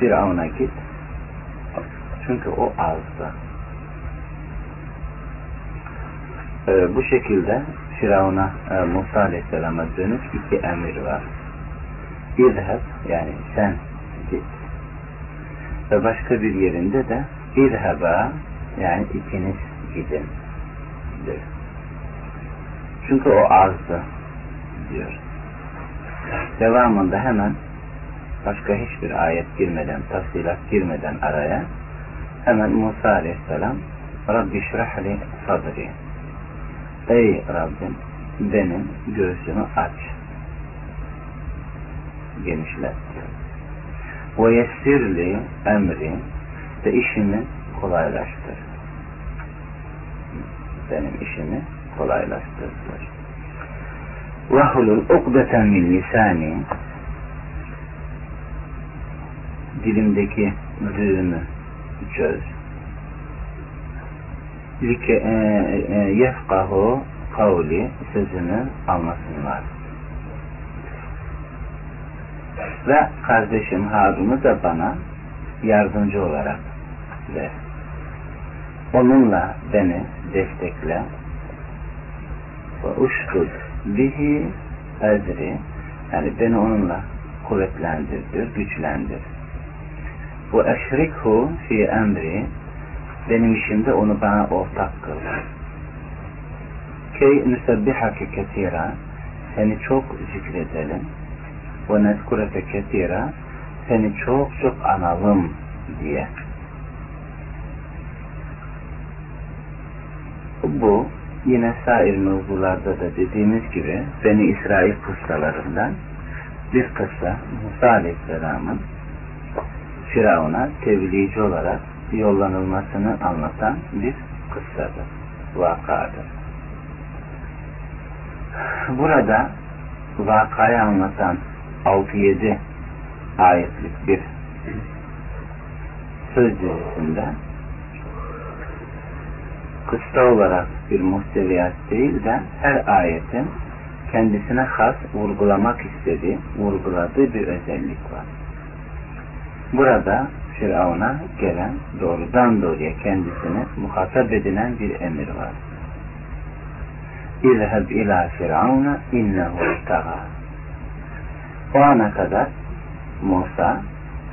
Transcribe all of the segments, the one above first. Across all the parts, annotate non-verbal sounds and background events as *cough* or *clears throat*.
Firavun'a git. Çünkü o azdı. Ee, bu şekilde Firavun'a e, Musa Aleyhisselam'a dönük iki emir var. İzheb yani sen git. Ve başka bir yerinde de İzheba yani ikiniz gidin diyor. Çünkü o azdı diyor. Devamında hemen başka hiçbir ayet girmeden, tafsilat girmeden araya hemen Musa Aleyhisselam Rabbi şrahli sadri. Ey Rabbim benim göğsümü aç. Genişlet. Ve yessirli emri ve işimi kolaylaştır. Benim işimi kolaylaştır ve hulul ukdeten min lisani dilimdeki düğümü çöz like e, e, yefkahu kavli sözünü anlasınlar. Ve kardeşim Harun'u da bana yardımcı olarak ver. Onunla beni destekle ve uştud bihi ezri yani beni onunla kuvvetlendir diyor, güçlendir. Bu eşrikhu fi emri benim işimde onu bana ortak kıl. Key nüsebbihake ketira seni çok zikredelim ve nezkureke ketira seni çok çok analım diye. Bu yine sair mevzularda da dediğimiz gibi Beni İsrail kıssalarından bir kıssa Musa Aleyhisselam'ın Firavun'a tebliğci olarak yollanılmasını anlatan bir kıssadır, vakadır. Burada vakayı anlatan 6-7 ayetlik bir söz dizisinde kıssa olarak bir muhteviyat değil de her ayetin kendisine has vurgulamak istediği, vurguladığı bir özellik var. Burada Firavun'a gelen doğrudan doğruya kendisine muhatap edilen bir emir var. İzheb ila firavuna innehu istaga. O ana kadar Musa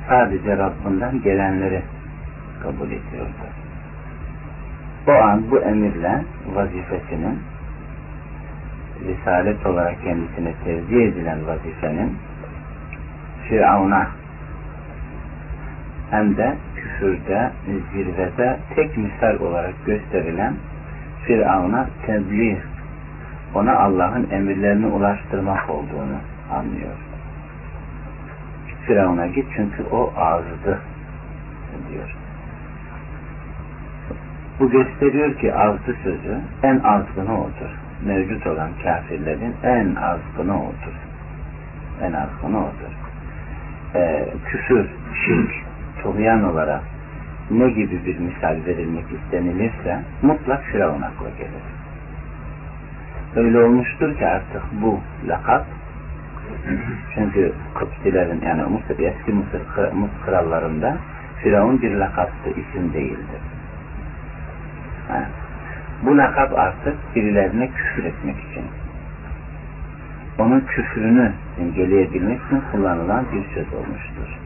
sadece Rabbinden gelenleri kabul ediyordu. O an bu emirle vazifesinin risalet olarak kendisine tevzi edilen vazifenin Firavun'a hem de küfürde, zirvede tek misal olarak gösterilen Firavun'a tebliğ, ona Allah'ın emirlerini ulaştırmak olduğunu anlıyor. Firavun'a git çünkü o azdı diyor. Bu gösteriyor ki azdı sözü en azgını odur. Mevcut olan kafirlerin en azgını odur. En azgını odur. Ee, küfür, şirk, tuğyan olarak ne gibi bir misal verilmek istenilirse mutlak Firavun akla gelir. Öyle olmuştur ki artık bu lakap *clears throat* çünkü Kıptilerin yani Mısır, eski Mısır, Mısır krallarında Firavun bir lakaptı, isim değildir. Ha. Bu lakap artık birilerine küfür etmek için onun küfrünü engelleyebilmek için kullanılan bir söz olmuştur.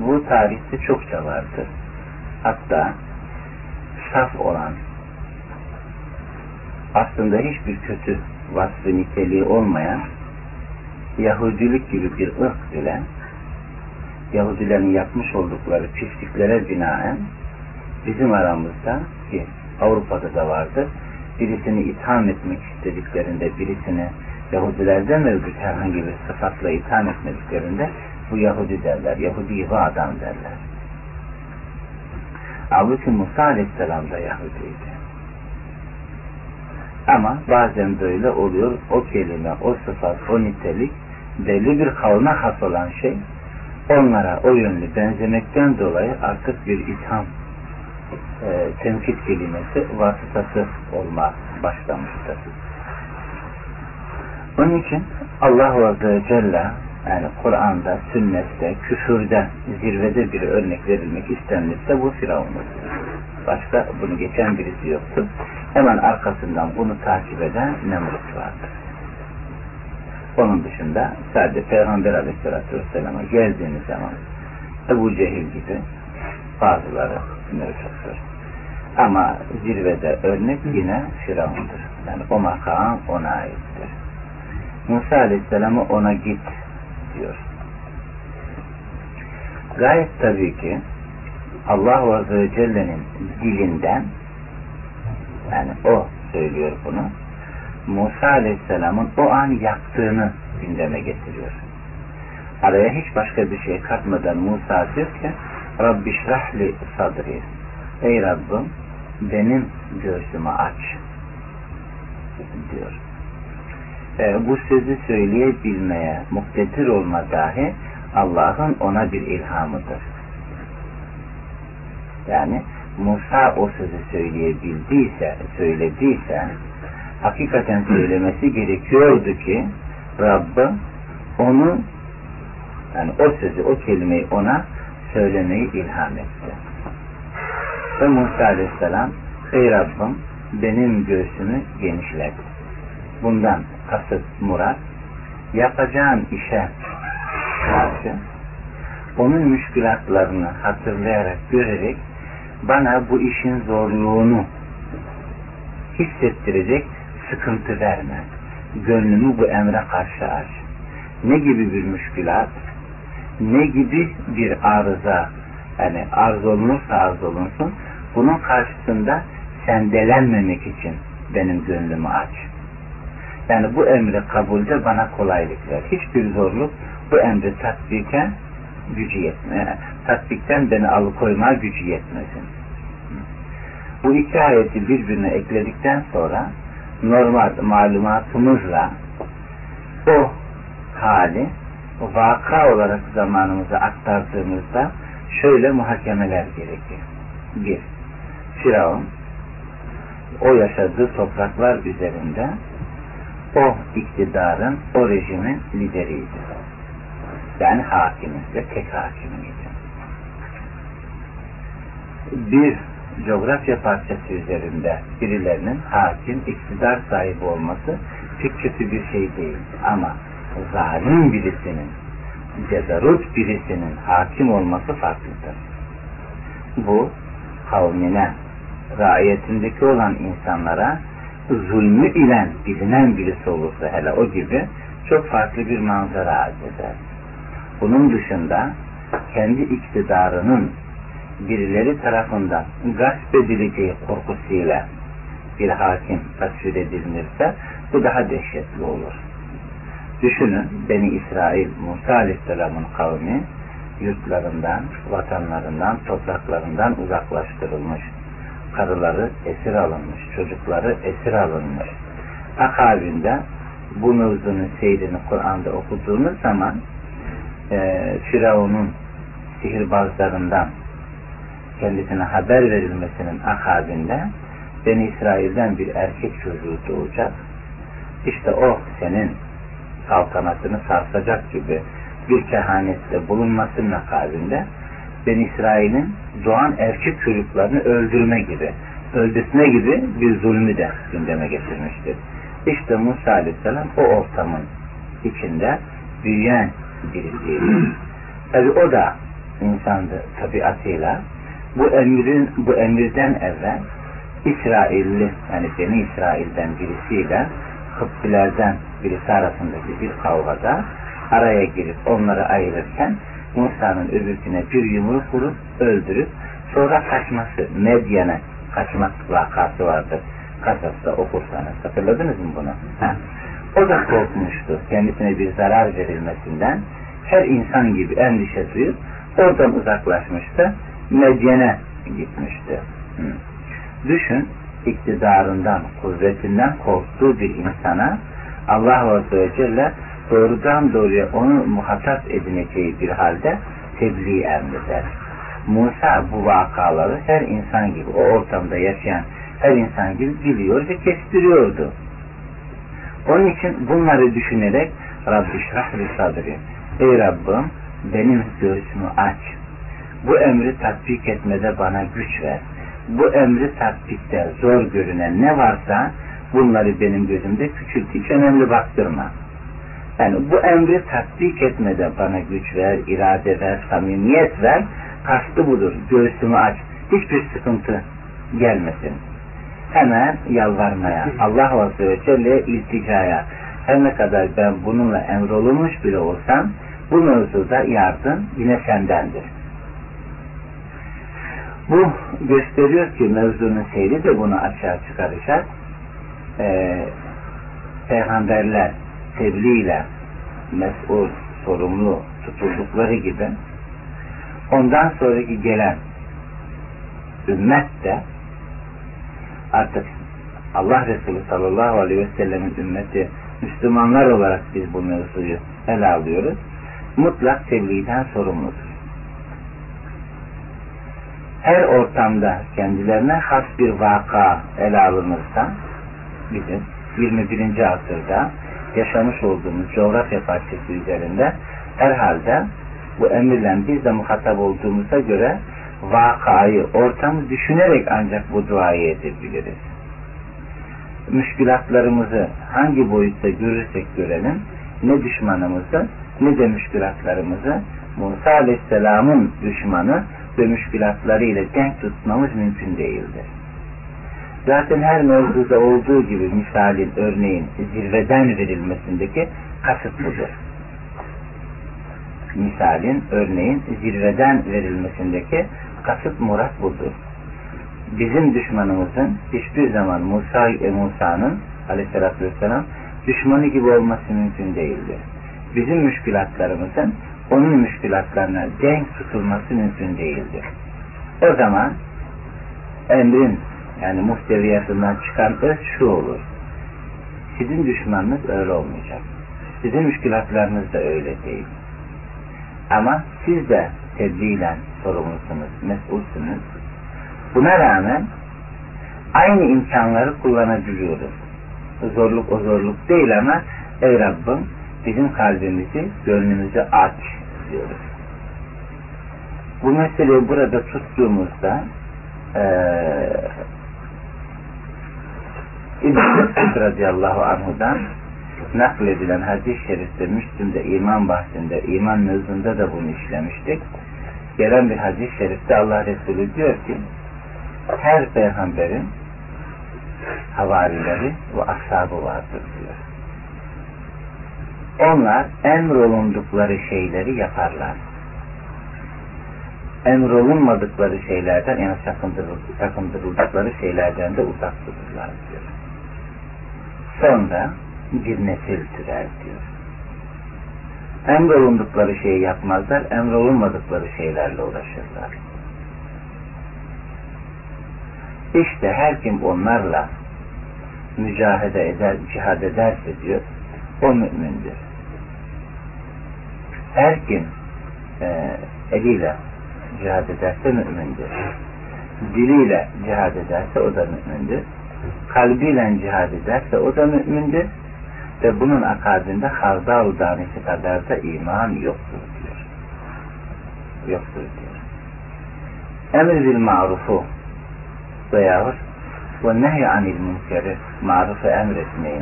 Bu tarihte çokça vardır. Hatta saf olan aslında hiçbir kötü vasfı niteliği olmayan Yahudilik gibi bir ırk bile Yahudilerin yapmış oldukları pisliklere binaen bizim aramızda ki Avrupa'da da vardır birisini itham etmek istediklerinde birisini Yahudilerden mevcut herhangi bir sıfatla itham etmediklerinde bu Yahudi derler. Yahudi bu adam derler. Halbuki Musa Aleyhisselam da Yahudiydi. Ama bazen böyle oluyor. O kelime, o sıfat, o nitelik belli bir kavme has olan şey onlara o yönlü benzemekten dolayı artık bir itham e, tenkit kelimesi vasıtası olma başlamıştır. Onun için Allah Azze ve Celle yani Kur'an'da, sünnette, küfürde, zirvede bir örnek verilmek istenirse bu Firavun'dur. Başka bunu geçen birisi yoktur. Hemen arkasından bunu takip eden Nemrut vardır. Onun dışında sadece Peygamber Aleyhisselatü Vesselam'a geldiğiniz zaman Ebu Cehil gibi bazıları mevcuttur. Ama zirvede örnek yine Firavun'dur. Yani o makam ona aittir. Musa Aleyhisselam'a ona git diyor. Gayet tabii ki Allah Azze ve Celle'nin dilinden yani o söylüyor bunu Musa Aleyhisselam'ın o an yaptığını gündeme getiriyor. Araya hiç başka bir şey katmadan Musa diyor ki Rabbi şrahli sadri Ey Rabbim benim göğsümü aç diyor. Ee, bu sözü söyleyebilmeye muktedir olma dahi Allah'ın ona bir ilhamıdır. Yani Musa o sözü söyleyebildiyse, söylediyse hakikaten söylemesi gerekiyordu ki Rabbı onu yani o sözü, o kelimeyi ona söylemeyi ilham etti. Ve Musa Aleyhisselam Ey Rabbim benim göğsümü genişlet. Bundan kasıt murat yapacağım işe karşı onun müşkülatlarını hatırlayarak, görerek bana bu işin zorluğunu hissettirecek sıkıntı verme. Gönlümü bu emre karşı aç. Ne gibi bir müşkülat, ne gibi bir arıza, yani arz olunursa arz olunsun, bunun karşısında sendelenmemek için benim gönlümü aç. Yani bu emri kabulde bana kolaylık ver. Hiçbir zorluk bu emri tatbiken gücü yetme. Tatbikten beni alıkoyma gücü yetmesin. Bu iki ayeti birbirine ekledikten sonra normal malumatımızla o hali vaka olarak zamanımıza aktardığımızda şöyle muhakemeler gerekir. Bir, Firavun o yaşadığı topraklar üzerinde o iktidarın, o rejimin lideriydi. Yani hakimi ve tek hakimiydi. Bir coğrafya parçası üzerinde birilerinin hakim, iktidar sahibi olması pek kötü bir şey değil. Ama zalim birisinin, cedarut birisinin hakim olması farklıdır. Bu kavmine, raiyetindeki olan insanlara zulmü ile bilinen birisi olursa hele o gibi çok farklı bir manzara arz eder. Bunun dışında kendi iktidarının birileri tarafından gasp edileceği korkusuyla bir hakim tasvir edilirse bu daha dehşetli olur. Düşünün Beni İsrail Musa Aleyhisselam'ın kavmi yurtlarından, vatanlarından, topraklarından uzaklaştırılmış. Karıları esir alınmış, çocukları esir alınmış. Akabinde bu mevzunun seyrini Kur'an'da okuduğunuz zaman e, Firavun'un sihirbazlarından kendisine haber verilmesinin akabinde Beni İsrail'den bir erkek çocuğu doğacak. İşte o senin saltanatını sarsacak gibi bir kehanette bulunmasının akabinde Ben İsrail'in doğan erkek çocuklarını öldürme gibi, öldürme gibi bir zulmü de gündeme getirmiştir. İşte Musa Aleyhisselam o ortamın içinde büyüyen birisiydi. *clears throat* Tabi o da insandı tabiatıyla. Bu emrin bu emirden evvel İsrailli yani Beni İsrail'den birisiyle Kıptilerden birisi arasındaki bir kavgada araya girip onları ayırırken Musa'nın öbürküne bir yumruk vurup öldürüp sonra kaçması Medyen'e kaçmak vakası vardır. Kasas'ta okursanız. Hatırladınız mı bunu? Ha. O da korkmuştu. Kendisine bir zarar verilmesinden her insan gibi endişe duyup oradan uzaklaşmıştı. Medyen'e gitmişti. Hı. Düşün iktidarından, kuvvetinden korktuğu bir insana Allah Azze ve Celle doğrudan doğruya onu muhatap edineceği bir halde tebliğ emreder. Musa bu vakaları her insan gibi, o ortamda yaşayan her insan gibi biliyor ve kestiriyordu. Onun için bunları düşünerek Rabbi şrahli sadri Ey Rabbim benim göğsümü aç. Bu emri tatbik etmede bana güç ver. Bu emri tatbikte zor görünen ne varsa bunları benim gözümde küçült. Hiç önemli baktırma. Yani bu emri tatbik etmede bana güç ver, irade ver, samimiyet ver. Kastı budur. Göğsümü aç. Hiçbir sıkıntı gelmesin. Hemen yalvarmaya, Allah Azze ve Celle'ye ilticaya, her ne kadar ben bununla emrolunmuş bile olsam, bu mevzuda yardım yine sendendir. Bu gösteriyor ki mevzunun seyri de bunu açığa çıkaracak. Ee, peygamberler tebliğ ile mesul, sorumlu tutuldukları gibi ondan sonraki gelen ümmet de artık Allah Resulü sallallahu aleyhi ve sellemin ümmeti Müslümanlar olarak biz bu mevzuyu ele alıyoruz. Mutlak tebliğden sorumludur. Her ortamda kendilerine has bir vaka ele alınırsa bizim 21. asırda yaşamış olduğumuz coğrafya parçası üzerinde herhalde bu emirle biz de muhatap olduğumuza göre vakayı, ortamı düşünerek ancak bu duayı edebiliriz. Müşkülatlarımızı hangi boyutta görürsek görelim, ne düşmanımızı ne de müşkülatlarımızı Musa Aleyhisselam'ın düşmanı ve müşkülatlarıyla denk tutmamız mümkün değildir. Zaten her mevzuda olduğu gibi misalin, örneğin zirveden verilmesindeki kasıt budur. Misalin, örneğin zirveden verilmesindeki kasıt murat budur. Bizim düşmanımızın hiçbir zaman Musa e Musa'nın aleyhissalatü vesselam düşmanı gibi olması mümkün değildir. Bizim müşkülatlarımızın onun müşkülatlarına denk tutulması mümkün değildir. O zaman emrin yani muhteviyatından çıkan öz şu olur. Sizin düşmanınız öyle olmayacak. Sizin müşkülatlarınız da öyle değil. Ama siz de tebliğle sorumlusunuz, mesulsünüz. Buna rağmen aynı imkanları kullanabiliyoruz. Zorluk o zorluk değil ama ey Rabbim bizim kalbimizi, gönlümüzü aç diyoruz. Bu meseleyi burada tuttuğumuzda ee, İbn-i radıyallahu anhudan nakledilen hadis-i şerifte Müslüm'de iman bahsinde, iman mevzunda da bunu işlemiştik. Gelen bir hadis-i şerifte Allah Resulü diyor ki her peygamberin havarileri ve ashabı vardır diyor. Onlar emrolundukları şeyleri yaparlar. Emrolunmadıkları şeylerden yani sakındırıldıkları şeylerden de uzak dururlar diyor. Sonra bir nesil türer diyor. Emrolundukları şeyi yapmazlar, emrolunmadıkları şeylerle uğraşırlar. İşte her kim onlarla mücahede eder, cihad ederse diyor, o mümindir. Her kim e, eliyle cihad ederse mümindir. Diliyle cihad ederse o da mümindir. Kalbiyle cihad ederse o da mümindir. Ve bunun akabinde hardal tanesi kadar da iman yoktur diyor. Yoktur diyor. Emir bil marufu veyahut ve nehy anil münkeri marufu emretmeyi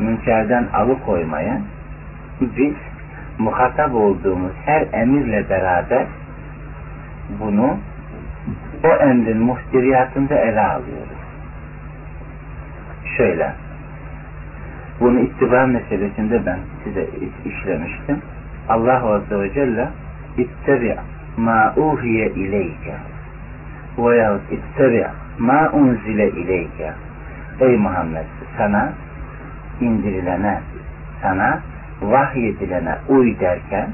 münkerden alıkoymayı biz muhatap olduğumuz her emirle beraber bunu o emrin muhtiriyatında ele alıyoruz. Şöyle bunu ittiba meselesinde ben size işlemiştim. Allah Azze ve Celle ittebi ma uhiye ileyke veyahut ittebi ma unzile ileyke Ey Muhammed sana indirilene sana vahyedilene uy derken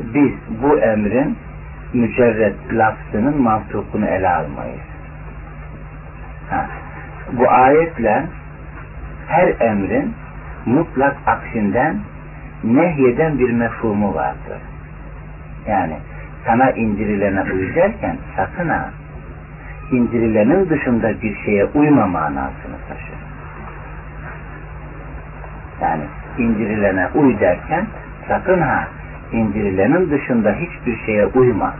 biz bu emrin mücerret lafzının mantukunu ele almayız. Ha. Bu ayetle her emrin mutlak aksinden nehyeden bir mefhumu vardır. Yani sana indirilene uy sakın ha indirilenin dışında bir şeye uyma manasını taşır. Yani indirilene uy derken sakın ha indirilenin dışında hiçbir şeye uyma.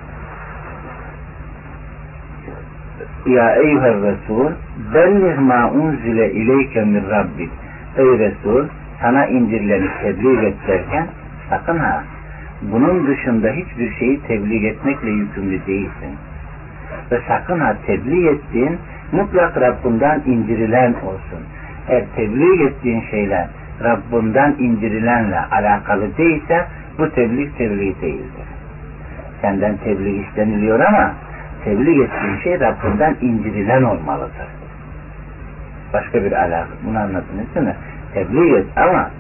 Ya eyyuhel Resul belliğ ma unzile ileyke min Rabbik. Ey Resul sana indirileni tebliğ et derken sakın ha bunun dışında hiçbir şeyi tebliğ etmekle yükümlü değilsin. Ve sakın ha tebliğ ettiğin mutlak Rabbinden indirilen olsun. Eğer tebliğ ettiğin şeyler Rabbinden indirilenle alakalı değilse bu tebliğ tebliğ değildir. Senden tebliğ isteniliyor ama tebliğ ettiğin şey Rabbinden indirilen olmalıdır. Başka bir alaka. Bunu değil mi? Tebliğ et ama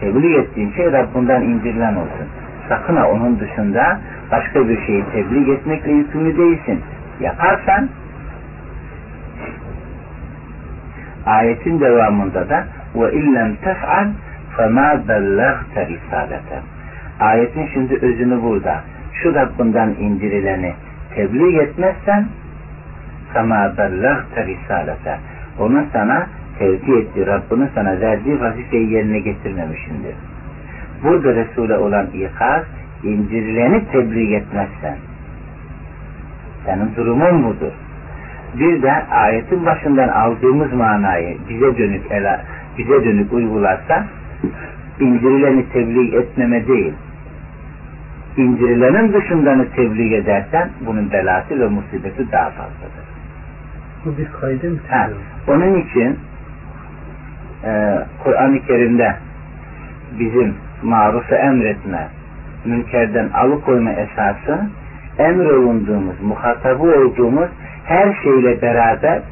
tebliğ ettiğin şey Rabbinden indirilen olsun. Sakın ha onun dışında başka bir şeyi tebliğ etmekle yükümlü değilsin. Yaparsan ayetin devamında da ve illem tef'al fema bellagte risalete. Ayetin şimdi özünü burada. Şu Rabbinden indirileni tebliğ etmezsen fema bellagte risalete. Onun sana tevdi ettiği, Rabbinin sana verdiği vazifeyi yerine getirmemişindir. Burada Resul'e olan ikaz, indirileni tebliğ etmezsen. Senin durumun budur. Bir de ayetin başından aldığımız manayı bize dönük ele, bize dönük uygularsa indirileni tebliğ etmeme değil indirilenin dışındanı tebliğ edersen bunun belası ve musibeti daha fazladır. Bu bir kaydı mı? Ha, onun için e, Kur'an-ı Kerim'de bizim marufu emretme, münkerden alıkoyma esası emrolunduğumuz, muhatabı olduğumuz her şeyle beraber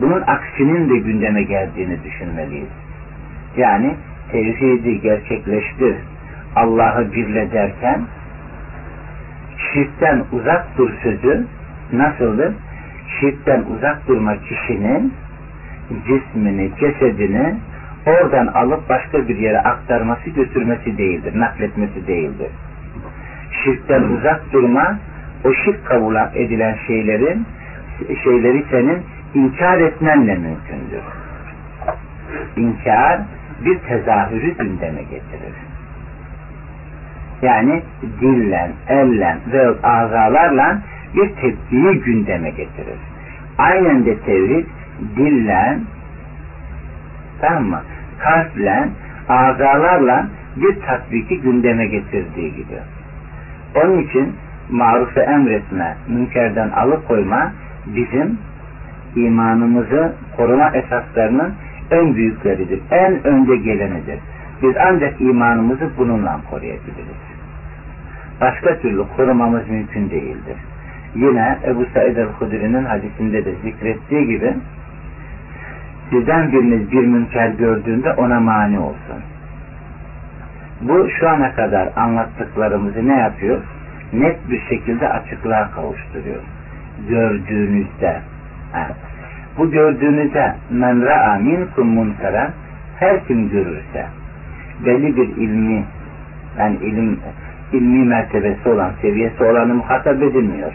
bunun aksinin de gündeme geldiğini düşünmeliyiz. Yani tevhidi gerçekleştir, Allah'ı birle derken şirkten uzak dur sözü nasıldır? Şirkten uzak durma kişinin cismini, cesedini oradan alıp başka bir yere aktarması, götürmesi değildir, nakletmesi değildir. Şirkten uzak durma, o şirk kabul edilen şeylerin şeyleri senin inkar etmenle mümkündür. İnkar bir tezahürü gündeme getirir. Yani dillen, ellen ve azalarla bir tepkiyi gündeme getirir. Aynen de tevhid dillen tamam mı? Kalple, azalarla bir tatbiki gündeme getirdiği gibi. Onun için marufu emretme, münkerden alıkoyma bizim imanımızı koruma esaslarının en büyükleridir. En önde gelenidir. Biz ancak imanımızı bununla koruyabiliriz. Başka türlü korumamız mümkün değildir. Yine Ebu Said el-Hudri'nin hadisinde de zikrettiği gibi sizden biriniz bir münker gördüğünde ona mani olsun. Bu şu ana kadar anlattıklarımızı ne yapıyor? Net bir şekilde açıklığa kavuşturuyor. Gördüğünüzde bu gördüğünüzde men ra'a minkum munkara her kim görürse belli bir ilmi yani ilim ilmi mertebesi olan, seviyesi olanı muhatap edilmiyor.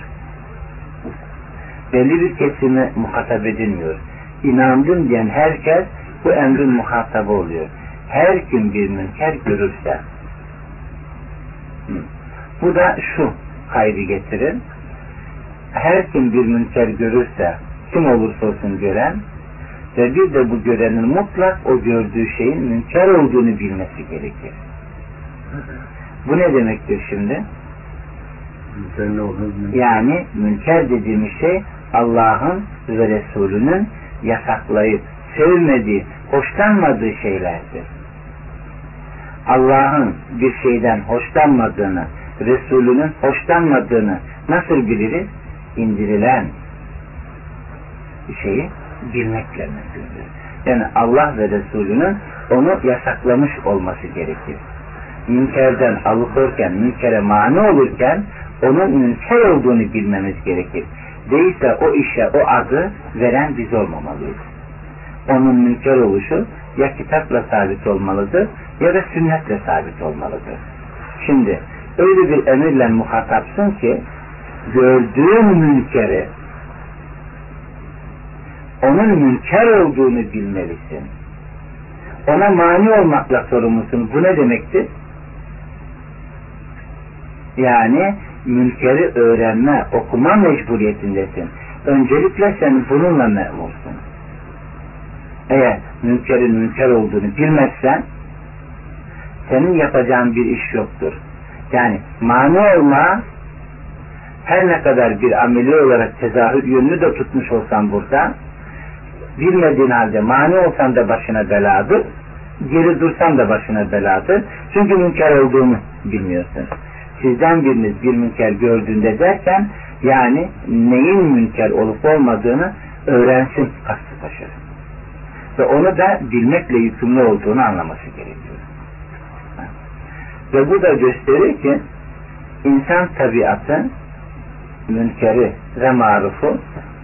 Belli bir kesimi muhatap edilmiyor. İnandım diyen herkes bu emrin muhatabı oluyor. Her kim bir münker görürse bu da şu kaydı getirir. Her kim bir münker görürse kim olursa olsun gören ve bir de bu görenin mutlak o gördüğü şeyin münker olduğunu bilmesi gerekir. Bu ne demektir şimdi? Yani münker dediğimiz şey Allah'ın ve Resulünün yasaklayıp sevmediği, hoşlanmadığı şeylerdir. Allah'ın bir şeyden hoşlanmadığını, Resulünün hoşlanmadığını nasıl biliriz? İndirilen şeyi bilmekle mümkündür. Yani Allah ve Resulünün onu yasaklamış olması gerekir. Münkerden alıkorken, münkere mani olurken onun münker olduğunu bilmemiz gerekir. Değilse o işe o adı veren biz olmamalıyız. Onun münker oluşu ya kitapla sabit olmalıdır ya da sünnetle sabit olmalıdır. Şimdi öyle bir emirle muhatapsın ki gördüğün münkeri onun münker olduğunu bilmelisin. Ona mani olmakla sorumlusun. Bu ne demektir? Yani münkeri öğrenme, okuma mecburiyetindesin. Öncelikle sen bununla memursun. Eğer münkerin münker olduğunu bilmezsen senin yapacağın bir iş yoktur. Yani mani olma her ne kadar bir ameli olarak tezahür yönünü de tutmuş olsan burada bilmediğin halde mani olsan da başına beladır geri dursan da başına beladır. Çünkü münker olduğunu bilmiyorsun. Sizden biriniz bir münker gördüğünde derken yani neyin münker olup olmadığını öğrensin kastı taşır. Ve onu da bilmekle yükümlü olduğunu anlaması gerekiyor. Ve bu da gösterir ki insan tabiatı münkeri ve marufu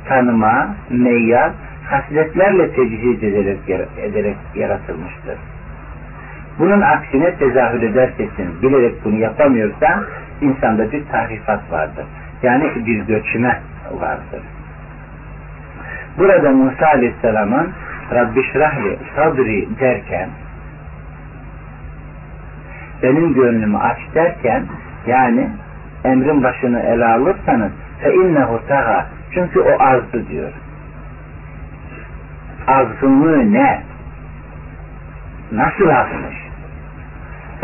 tanıma, meyyar, hasletlerle tecihid ederek, ederek yaratılmıştır. Bunun aksine tezahür edersesin, bilerek bunu yapamıyorsa insanda bir tahrifat vardır. Yani bir göçme vardır. Burada Musa Aleyhisselam'ın Rabbi şrahli sadri derken benim gönlümü aç derken yani emrin başını ele alırsanız fe innehu taha çünkü o azdı diyor azgınlığı ne? Nasıl azmış?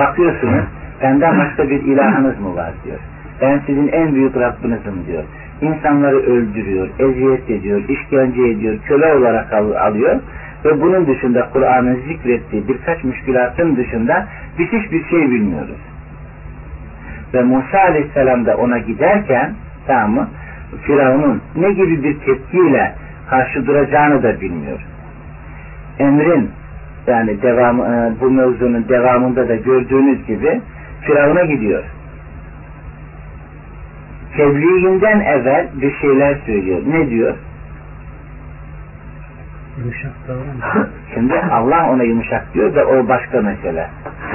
Bakıyorsunuz benden başka bir ilahınız mı var diyor. Ben sizin en büyük Rabbinizim diyor. İnsanları öldürüyor, eziyet ediyor, işkence ediyor, köle olarak al alıyor ve bunun dışında Kur'an'ın zikrettiği birkaç müşkülatın dışında biz hiçbir şey bilmiyoruz. Ve Musa Aleyhisselam da ona giderken tamam mı? Firavun'un ne gibi bir tepkiyle karşı duracağını da bilmiyor emrin yani devam, e, bu mevzunun devamında da gördüğünüz gibi Firavun'a gidiyor. Tebliğinden evvel bir şeyler söylüyor. Ne diyor? Yumuşak davran. *laughs* Şimdi Allah ona yumuşak diyor da o başka mesele.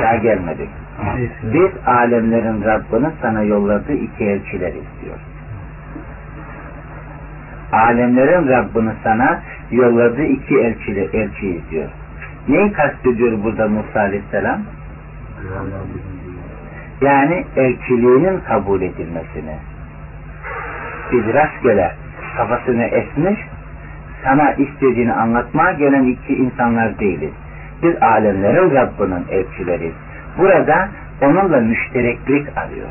Daha gelmedik. Biz alemlerin Rabbinin sana yolladığı iki elçiler istiyor. Alemlerin Rabbini sana yolladığı iki elçili, elçiyiz diyor. Neyi kastediyor burada Musa Aleyhisselam? Yani elçiliğinin kabul edilmesini. Biz rastgele kafasını esmiş, sana istediğini anlatmaya gelen iki insanlar değiliz. Biz alemlerin Rabbinin elçileriyiz. Burada onunla müştereklik arıyor.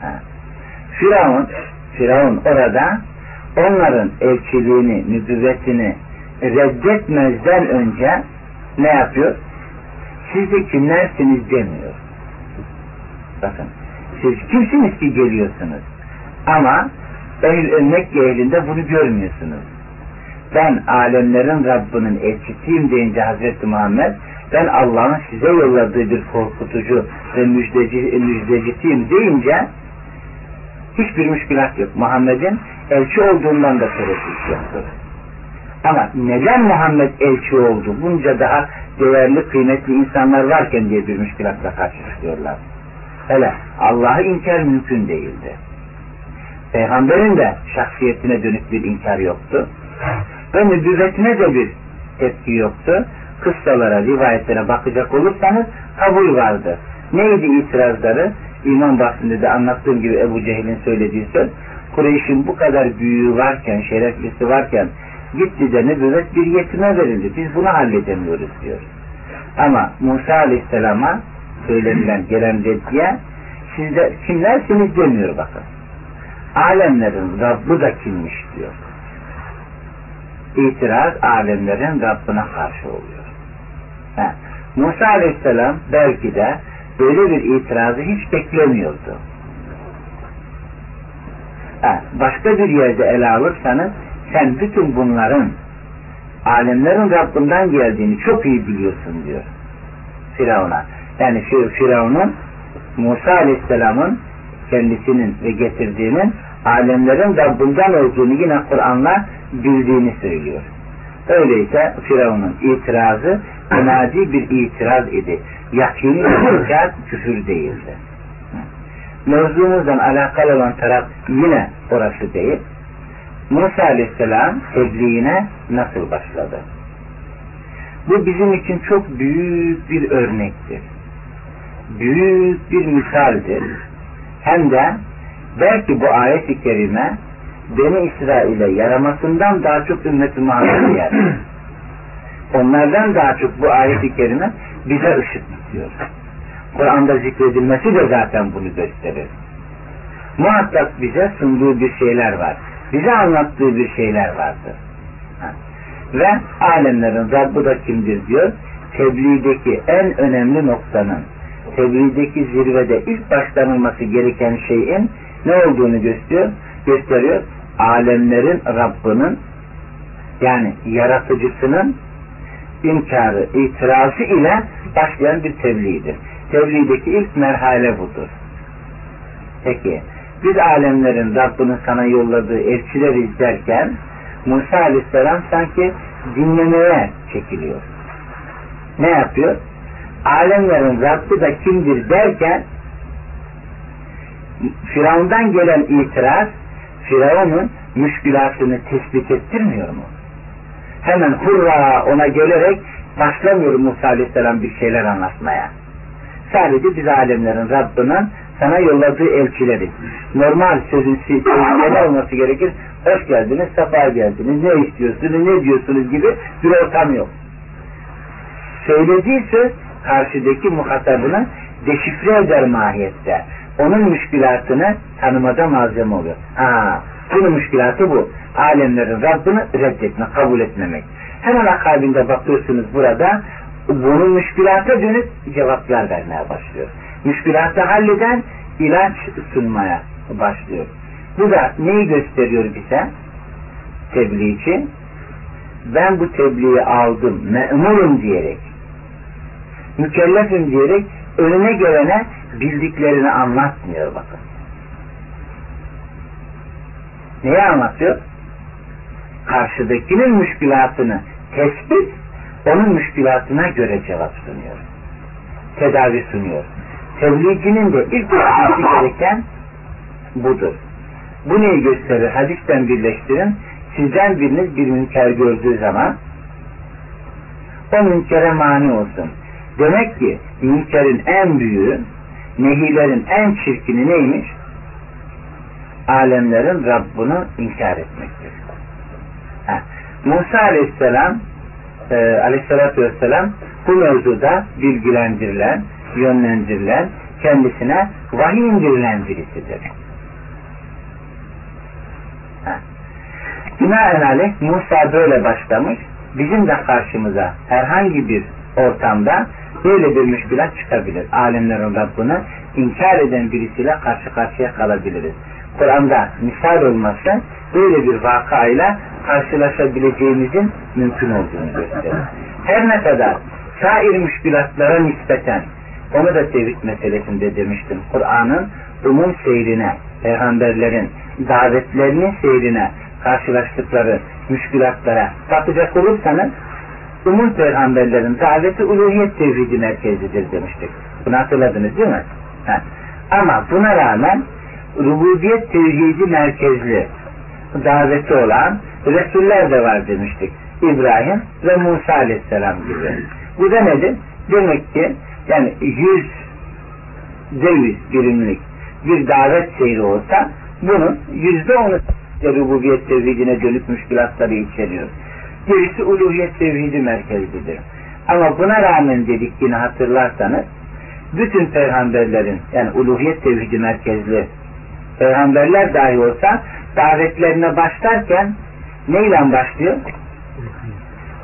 Ha. Firavun, Firavun orada onların elçiliğini, nübüvvetini reddetmezden önce ne yapıyor? Siz de kimlersiniz demiyor. Bakın, siz kimsiniz ki geliyorsunuz? Ama ehl Mekke ehlinde bunu görmüyorsunuz. Ben alemlerin Rabbinin elçisiyim deyince Hazreti Muhammed ben Allah'ın size yolladığı bir korkutucu ve müjdeci, müjdecisiyim deyince hiçbir müşkilat yok. Muhammed'in elçi olduğundan da tereddüt yoktur. Ama neden Muhammed elçi oldu? Bunca daha değerli, kıymetli insanlar varken diye bir müşkilatla karşı çıkıyorlar. Hele Allah'ı inkar mümkün değildi. Peygamberin de şahsiyetine dönük bir inkar yoktu. Ve nübüvvetine de bir tepki yoktu. Kıssalara, rivayetlere bakacak olursanız kabul vardı. Neydi itirazları? İman bahsinde de anlattığım gibi Ebu Cehil'in söylediği söz Kureyş'in bu kadar büyüğü varken, şereflisi varken gitti de nübüvvet bir yetime verildi. Biz bunu halledemiyoruz diyor. Ama Musa Aleyhisselam'a söylenilen gelen reddiye sizde kimlersiniz demiyor bakın. Alemlerin Rabbi da kimmiş diyor. İtiraz alemlerin Rabbine karşı oluyor. Ha. Musa Aleyhisselam belki de böyle bir itirazı hiç beklemiyordu. Ha, başka bir yerde ele alırsanız sen bütün bunların alemlerin Rabbinden geldiğini çok iyi biliyorsun diyor Firavun'a. Yani Firavun'un Musa Aleyhisselam'ın kendisinin ve getirdiğinin alemlerin Rabbinden olduğunu yine Kur'an'la bildiğini söylüyor. Öyleyse Firavun'un itirazı münadi bir itiraz idi. Yakini bir *coughs* küfür değildi. Mevzumuzdan alakalı olan taraf yine orası değil. Musa Aleyhisselam tebliğine nasıl başladı? Bu bizim için çok büyük bir örnektir. büyük bir misaldir. Hem de belki bu ayet-i kerime Beni İsrail'e yaramasından daha çok ümmet-i Muhammed'e. Onlardan daha çok bu ayet-i kerime bize ışık tutuyor. Kur'an'da zikredilmesi de zaten bunu gösterir. Muhakkak bize sunduğu bir şeyler var. Bize anlattığı bir şeyler vardır. Ve alemlerin Rabbi da kimdir diyor. Tebliğdeki en önemli noktanın, tebliğdeki zirvede ilk başlanılması gereken şeyin ne olduğunu gösteriyor. gösteriyor. Alemlerin Rabbinin yani yaratıcısının inkarı, itirazı ile başlayan bir tebliğdir. Tebliğdeki ilk merhale budur. Peki, biz alemlerin Rabbinin sana yolladığı elçiler izlerken Musa Aleyhisselam sanki dinlemeye çekiliyor. Ne yapıyor? Alemlerin Rabbi da kimdir derken Firavundan gelen itiraz Firavun'un müşkülatını tespit ettirmiyor mu? Hemen hurra ona gelerek başlamıyor Musa Aleyhisselam bir şeyler anlatmaya. Sadece biz alemlerin Rabbinin sana yolladığı elçileri. Normal sözün ne olması gerekir? Hoş geldiniz, sefa geldiniz, ne istiyorsunuz, ne diyorsunuz gibi bir ortam yok. Söylediği söz karşıdaki muhatabını deşifre eder mahiyette. Onun müşkülatını tanımada malzeme oluyor. Ha, bunun müşkülatı bu. Alemlerin Rabbini reddetmek, kabul etmemek. Hemen akabinde bakıyorsunuz burada bunun müşkülata dönüp cevaplar vermeye başlıyor. Müşkülatı halleden ilaç sunmaya başlıyor. Bu da neyi gösteriyor bize? Tebliğ Ben bu tebliği aldım, memurum diyerek, mükellefim diyerek önüne gelene bildiklerini anlatmıyor bakın. Neyi anlatıyor? Karşıdakinin müşkülatını tespit, onun müşkülatına göre cevap sunuyor. Tedavi sunuyor. Tebliğcinin de ilk yapması gereken budur. Bu neyi gösterir? Hadisten birleştirin. Sizden biriniz bir münker gördüğü zaman o münkere mani olsun. Demek ki münkerin en büyüğü, nehilerin en çirkini neymiş? Alemlerin Rabbini inkar etmektir. Heh. Musa aleyhisselam e, aleyhissalatü vesselam bu mevzuda bilgilendirilen, yönlendirilen, kendisine vahiy indirilen birisidir. Binaenaleyh Musa böyle başlamış. Bizim de karşımıza herhangi bir ortamda böyle bir müşkülat çıkabilir. Alemlerin Rabbini inkar eden birisiyle karşı karşıya kalabiliriz. Kur'an'da misal olması böyle bir vakayla karşılaşabileceğimizin mümkün olduğunu gösterir. Her ne kadar sair müşkülatlara nispeten onu da tevhid meselesinde demiştim. Kur'an'ın umum seyrine, peygamberlerin davetlerinin seyrine karşılaştıkları müşkülatlara bakacak olursanız umum peygamberlerin daveti uluhiyet tevhidi merkezidir demiştik. Bunu hatırladınız değil mi? Ha. Ama buna rağmen rububiyet tevhidi merkezli daveti olan Resuller de var demiştik. İbrahim ve Musa aleyhisselam gibi. Bu da nedir? Demek ki yani yüz döviz birimlik bir davet seyri olsa bunun yüzde onu rububiyet tevhidine dönük müşkülatları içeriyor. Gerisi uluhiyet tevhidi merkezidir. Ama buna rağmen dedik yine hatırlarsanız bütün peygamberlerin yani uluhiyet tevhidi merkezli peygamberler dahi olsa davetlerine başlarken neyle başlıyor?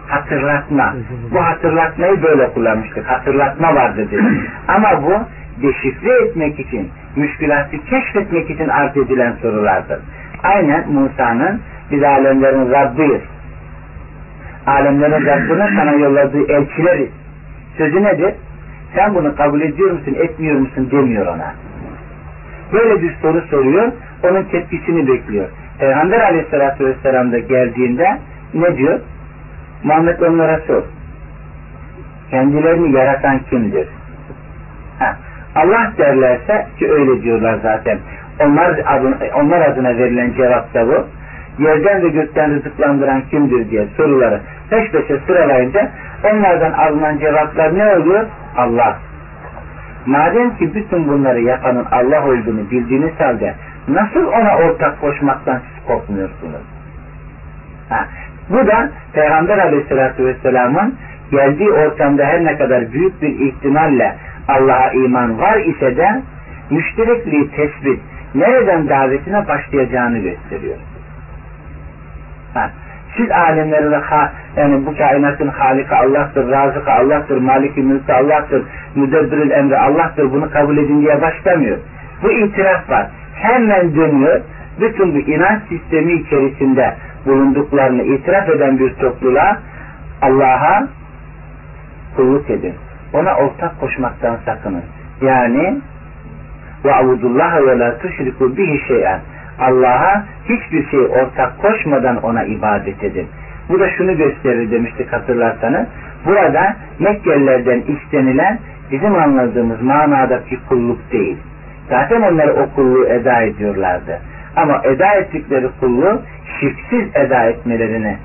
Hatırlatma. Bu hatırlatmayı böyle kullanmıştık. Hatırlatma vardı dedi. *clears throat* Ama bu deşifre etmek için, müşkülatı keşfetmek için arz edilen sorulardır. Aynen Musa'nın biz alemlerin Rabbiyiz. Alemlerin Rabbine sana yolladığı elçileriz. Sözü nedir? Sen bunu kabul ediyor musun, etmiyor musun demiyor ona. Böyle bir soru soruyor, onun tepkisini bekliyor. Peygamber aleyhissalatü vesselam da geldiğinde ne diyor? Muhammed onlara sor. Kendilerini yaratan kimdir? Ha, Allah derlerse ki öyle diyorlar zaten. Onlar adına, onlar adına verilen cevap da bu. Yerden ve gökten rızıklandıran kimdir diye soruları peş peşe sıralayınca onlardan alınan cevaplar ne oluyor? Allah. Madem ki bütün bunları yapanın Allah olduğunu bildiğiniz halde nasıl ona ortak koşmaktan siz korkmuyorsunuz? Ha, bu da Peygamber aleyhissalatü vesselamın geldiği ortamda her ne kadar büyük bir ihtimalle Allah'a iman var ise de müşterekliği tespit, nereden davetine başlayacağını gösteriyor. Ha, siz alemlerin yani bu kainatın halika Allah'tır, razıka Allah'tır, maliki mülkü Allah'tır, müdebbirül emri Allah'tır bunu kabul edin diye başlamıyor. Bu itiraf var. Hemen dönüyor. Bütün bu inanç sistemi içerisinde bulunduklarını itiraf eden bir topluluğa Allah'a kulluk edin. Ona ortak koşmaktan sakının. Yani ve avudullah ve la tuşriku bihi şeyen. Allah'a hiçbir şey ortak koşmadan ona ibadet edin. Bu da şunu gösterir demiştik hatırlarsanız. Burada Mekkelilerden istenilen bizim anladığımız manadaki kulluk değil. Zaten onlar o kulluğu eda ediyorlardı. Ama eda ettikleri kulluğu şirksiz eda etmelerini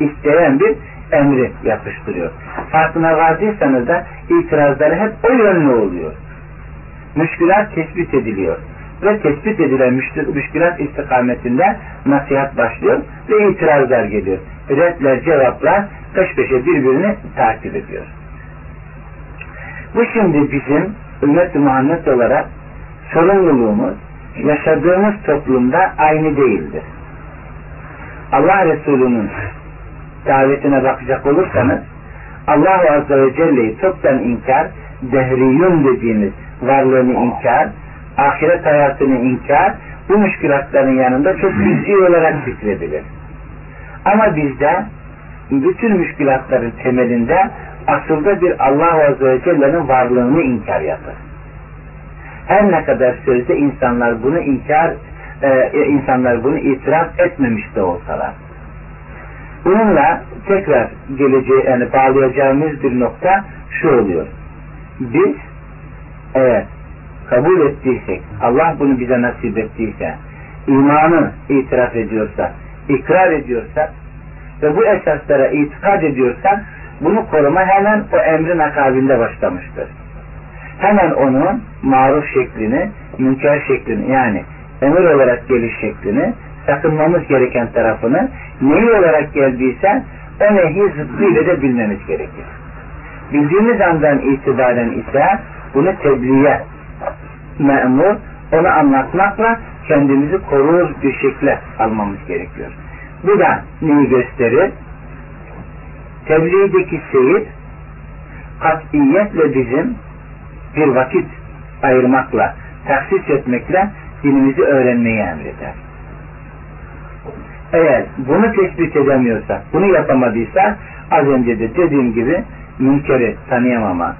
isteyen bir emri yapıştırıyor. Farkına vardıysanız da itirazları hep o yönlü oluyor. Müşkülat tespit ediliyor. Ve tespit edilen müşkülat istikametinde nasihat başlıyor ve itirazlar geliyor. Redler, cevaplar peş peşe birbirini takip ediyor. Bu şimdi bizim ümmet-i Muhammed olarak sorumluluğumuz yaşadığımız toplumda aynı değildir. Allah Resulü'nün davetine bakacak olursanız Allah Azze ve Celle'yi toptan inkar, dehriyun dediğimiz varlığını inkar, ahiret hayatını inkar, bu müşkülatların yanında çok cüz'i olarak zikredilir. Ama bizde bütün müşkülatların temelinde asılda bir Allah Azze ve Celle'nin varlığını inkar yapar. Her ne kadar sözde insanlar bunu inkar, e, insanlar bunu itiraf etmemiş de olsalar. Bununla tekrar geleceği yani bağlayacağımız bir nokta şu oluyor. Biz eğer kabul ettiysek, Allah bunu bize nasip ettiyse, imanı itiraf ediyorsa, ikrar ediyorsa ve bu esaslara itikad ediyorsak bunu koruma hemen o emrin akabinde başlamıştır. Hemen onun maruf şeklini, münker şeklini yani emir olarak geliş şeklini, sakınmamız gereken tarafını neyi olarak geldiyse o nehi zıttıyla da bilmemiz gerekir. Bildiğimiz andan itibaren ise bunu tebliğe memur, onu anlatmakla kendimizi korur bir şekilde almamız gerekiyor. Bu da neyi gösterir? Tebliğdeki seyir katiyetle bizim bir vakit ayırmakla, taksis etmekle dinimizi öğrenmeyi emreder. Eğer bunu tespit edemiyorsak, bunu yapamadıysa az önce de dediğim gibi münkeri tanıyamama,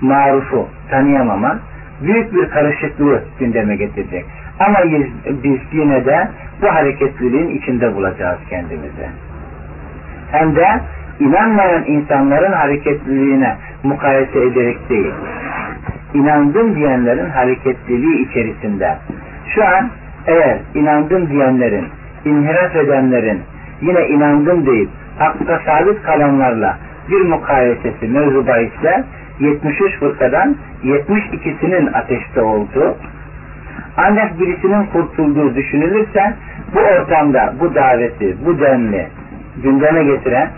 marufu tanıyamama büyük bir karışıklığı gündeme getirecek. Ama biz yine de bu hareketliliğin içinde bulacağız kendimizi. Hem de inanmayan insanların hareketliliğine mukayese ederek değil. İnandım diyenlerin hareketliliği içerisinde. Şu an eğer inandım diyenlerin, inhiraf edenlerin yine inandım deyip hakka sabit kalanlarla bir mukayesesi mevzu bahisler 73 fırkadan 72'sinin ateşte olduğu ancak birisinin kurtulduğu düşünülürse bu ortamda bu daveti, bu denli gündeme getiren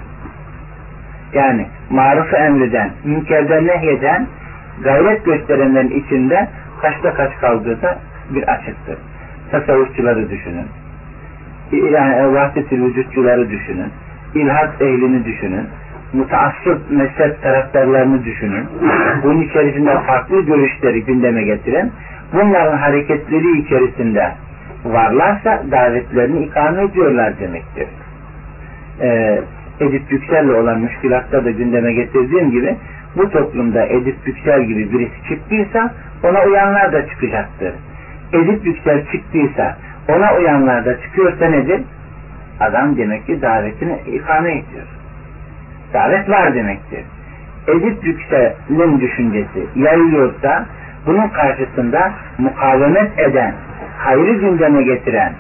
yani marufu emreden, münkerden nehyeden gayret gösterenlerin içinde kaçta kaç kaldığı da bir açıktır. Tasavvufçuları düşünün. Yani vahdet-i vücutçuları düşünün. İlhat ehlini düşünün mutaassıp mezhep taraftarlarını düşünün. Bunun içerisinde farklı görüşleri gündeme getiren, bunların hareketleri içerisinde varlarsa davetlerini ikame ediyorlar demektir. Ee, Edip Yüksel'le olan müşkilatta da gündeme getirdiğim gibi bu toplumda Edip Yüksel gibi birisi çıktıysa ona uyanlar da çıkacaktır. Edip Yüksel çıktıysa ona uyanlar da çıkıyorsa nedir? Adam demek ki davetini ikame ediyor davet var demektir. Edip yükselin düşüncesi yayılıyorsa bunun karşısında mukavemet eden, hayrı gündeme getiren,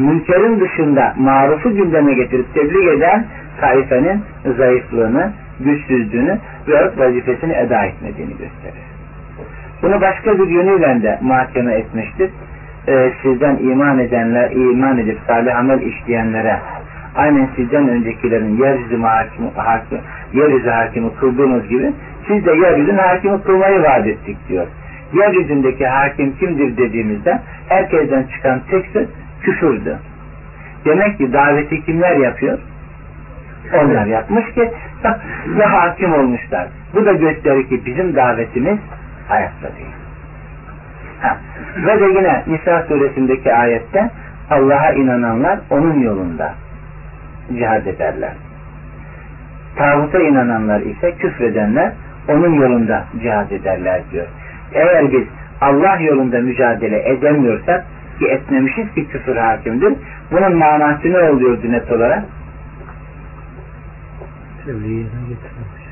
münkerin dışında marufu gündeme getirip tebliğ eden taifenin zayıflığını, güçsüzlüğünü ve vazifesini eda etmediğini gösterir. Bunu başka bir yönüyle de muhakeme etmiştir. Ee, sizden iman edenler, iman edip salih amel işleyenlere aynen sizden öncekilerin yeryüzü hakimi, hakim, yeryüzü hakimi kıldığınız gibi siz de yeryüzünün hakimi kılmayı vaat ettik diyor. Yeryüzündeki hakim kimdir dediğimizde herkesten çıkan tek söz küfürdü. Demek ki daveti kimler yapıyor? Onlar yapmış ki *laughs* ve hakim olmuşlar. Bu da gösterir ki bizim davetimiz hayatta değil. Ha. Ve de yine Nisa suresindeki ayette Allah'a inananlar onun yolunda cihad ederler. Tağuta inananlar ise küfredenler onun yolunda cihad ederler diyor. Eğer biz Allah yolunda mücadele edemiyorsak ki etmemişiz ki küfür hakimdir. Bunun manası ne oluyor net olarak? Tebliğ yerine getirmemiş.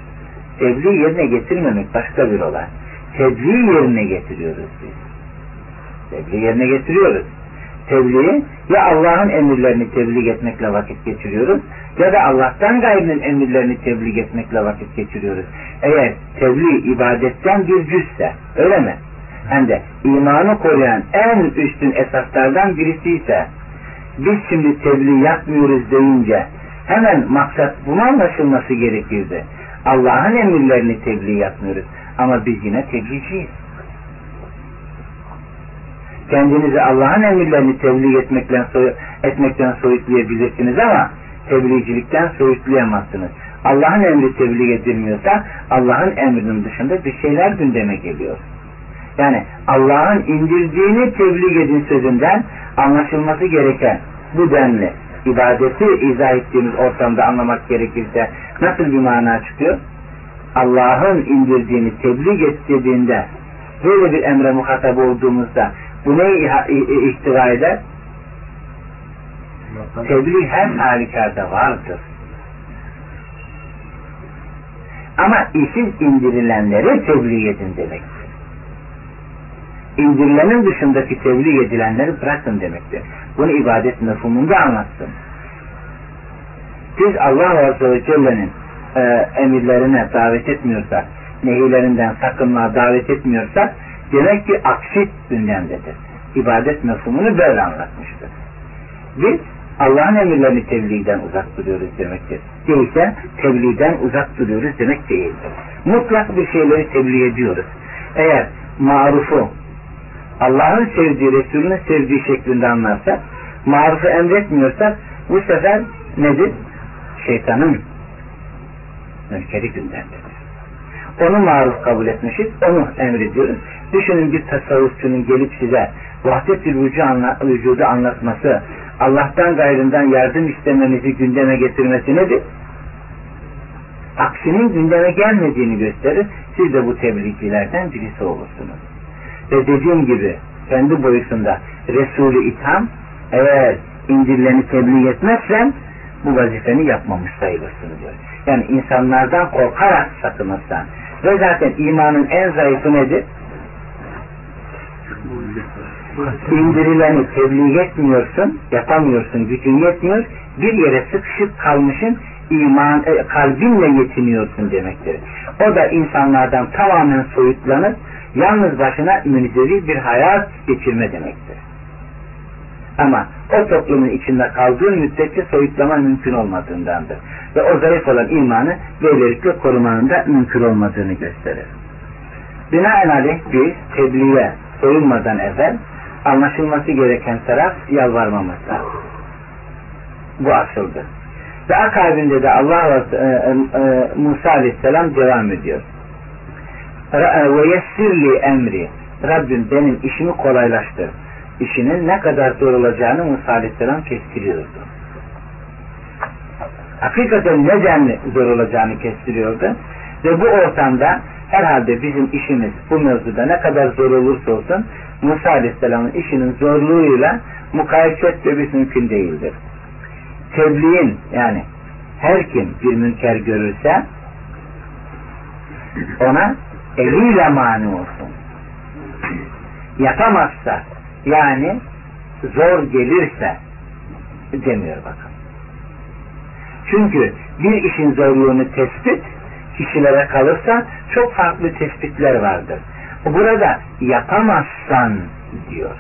Tebliğ yerine getirmemek başka bir olay. Tebliğ yerine getiriyoruz biz. Tebliğ yerine getiriyoruz. Tebliği ya Allah'ın emirlerini tebliğ etmekle vakit geçiriyoruz ya da Allah'tan gayrının emirlerini tebliğ etmekle vakit geçiriyoruz. Eğer tebliğ ibadetten bir cüzse öyle mi? Hem de imanı koruyan en üstün esaslardan birisi ise biz şimdi tebliğ yapmıyoruz deyince hemen maksat bunu anlaşılması gerekirdi. Allah'ın emirlerini tebliğ yapmıyoruz. Ama biz yine tebliğciyiz. Kendinizi Allah'ın emirlerini tebliğ etmekten, soy etmekten soyutlayabilirsiniz ama tebliğcilikten soyutlayamazsınız. Allah'ın emri tebliğ edilmiyorsa Allah'ın emrinin dışında bir şeyler gündeme geliyor. Yani Allah'ın indirdiğini tebliğ edin sözünden anlaşılması gereken bu denli ibadeti izah ettiğimiz ortamda anlamak gerekirse nasıl bir mana çıkıyor? Allah'ın indirdiğini tebliğ et dediğinde böyle bir emre muhatap olduğumuzda bu neyi ihtiva eder? Tebliğ her halükarda vardır. Ama işin indirilenleri tebliğ edin demektir. İndirilenin dışındaki tebliğ edilenleri bırakın demektir. Bunu ibadet mefhumunda anlattım. Biz Allah Azze ve Celle'nin e, emirlerine davet etmiyorsak, nehirlerinden sakınlığa davet etmiyorsak, demek ki aksi gündemdedir. İbadet mefhumunu böyle anlatmıştır. Biz Allah'ın emirlerini tebliğden uzak duruyoruz demektir. Değilse tebliğden uzak duruyoruz demek değildir. Mutlak bir şeyleri tebliğ ediyoruz. Eğer marufu Allah'ın sevdiği, Resulünün sevdiği şeklinde anlarsak, marufu emretmiyorsak bu sefer nedir? Şeytanın mülkeri gündemdedir. Onu maruf kabul etmişiz, onu emrediyoruz. Düşünün bir tasavvufçunun gelip size vahdet-ül vücudu anlatması, Allah'tan gayrından yardım istemenizi gündeme getirmesi nedir? Aksinin gündeme gelmediğini gösterir. Siz de bu tebliğcilerden birisi olursunuz. Ve dediğim gibi kendi boyutunda Resulü itham eğer indirileni tebliğ etmezsen bu vazifeni yapmamış sayılırsın diyor. Yani insanlardan korkarak sakınırsan ve zaten imanın en zayıfı nedir? indirileni tebliğ etmiyorsun, yapamıyorsun, gücün yetmiyor, bir yere sıkışıp kalmışın, iman, e, kalbinle yetiniyorsun demektir. O da insanlardan tamamen soyutlanıp, yalnız başına münzevi bir hayat geçirme demektir. Ama o toplumun içinde kaldığın müddetçe soyutlama mümkün olmadığındandır. Ve o zayıf olan imanı böylelikle korumanın da mümkün olmadığını gösterir. Binaenaleyh biz tebliğe soyulmadan evvel anlaşılması gereken taraf yalvarmaması. Bu asıldı. Ve akabinde de Allah e, e, Musa Aleyhisselam devam ediyor. Ve yessirli emri Rabbim benim işimi kolaylaştır. İşinin ne kadar zor olacağını Musa Aleyhisselam kestiriyordu. Hakikaten neden zor olacağını kestiriyordu. Ve bu ortamda herhalde bizim işimiz bu mevzuda ne kadar zor olursa olsun Musa Aleyhisselam'ın işinin zorluğuyla mukayese etmemiz mümkün değildir. Tebliğin yani her kim bir münker görürse ona eliyle mani olsun. Yapamazsa yani zor gelirse demiyor bakın. Çünkü bir işin zorluğunu tespit kişilere kalırsa çok farklı tespitler vardır. Burada yapamazsan diyor.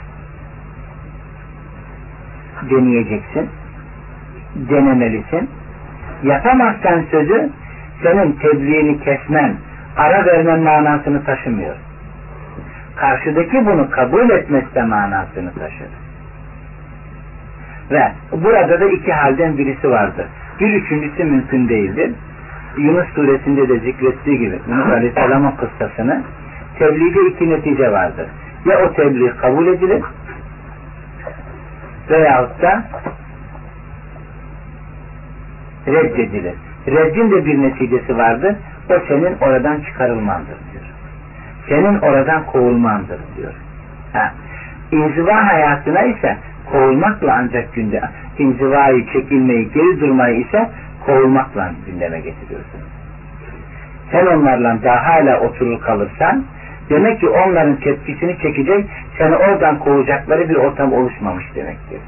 Deneyeceksin. Denemelisin. Yapamazsan sözü senin tebliğini kesmen, ara vermen manasını taşımıyor. Karşıdaki bunu kabul etmezse manasını taşır. Ve burada da iki halden birisi vardır. Bir üçüncüsü mümkün değildir. Yunus suresinde de zikrettiği gibi Yunus Aleyhisselam'ın kıssasını tebliğde iki netice vardır. Ya o tebliğ kabul edilir veyahut da reddedilir. Reddin de bir neticesi vardır. O senin oradan çıkarılmandır diyor. Senin oradan kovulmandır diyor. Ha. İnziva hayatına ise kovulmakla ancak günde inzivayı, çekilmeyi, geri durmayı ise kovulmakla gündeme getiriyorsun. Sen onlarla daha hala oturur kalırsan demek ki onların tepkisini çekecek seni oradan kovacakları bir ortam oluşmamış demektir.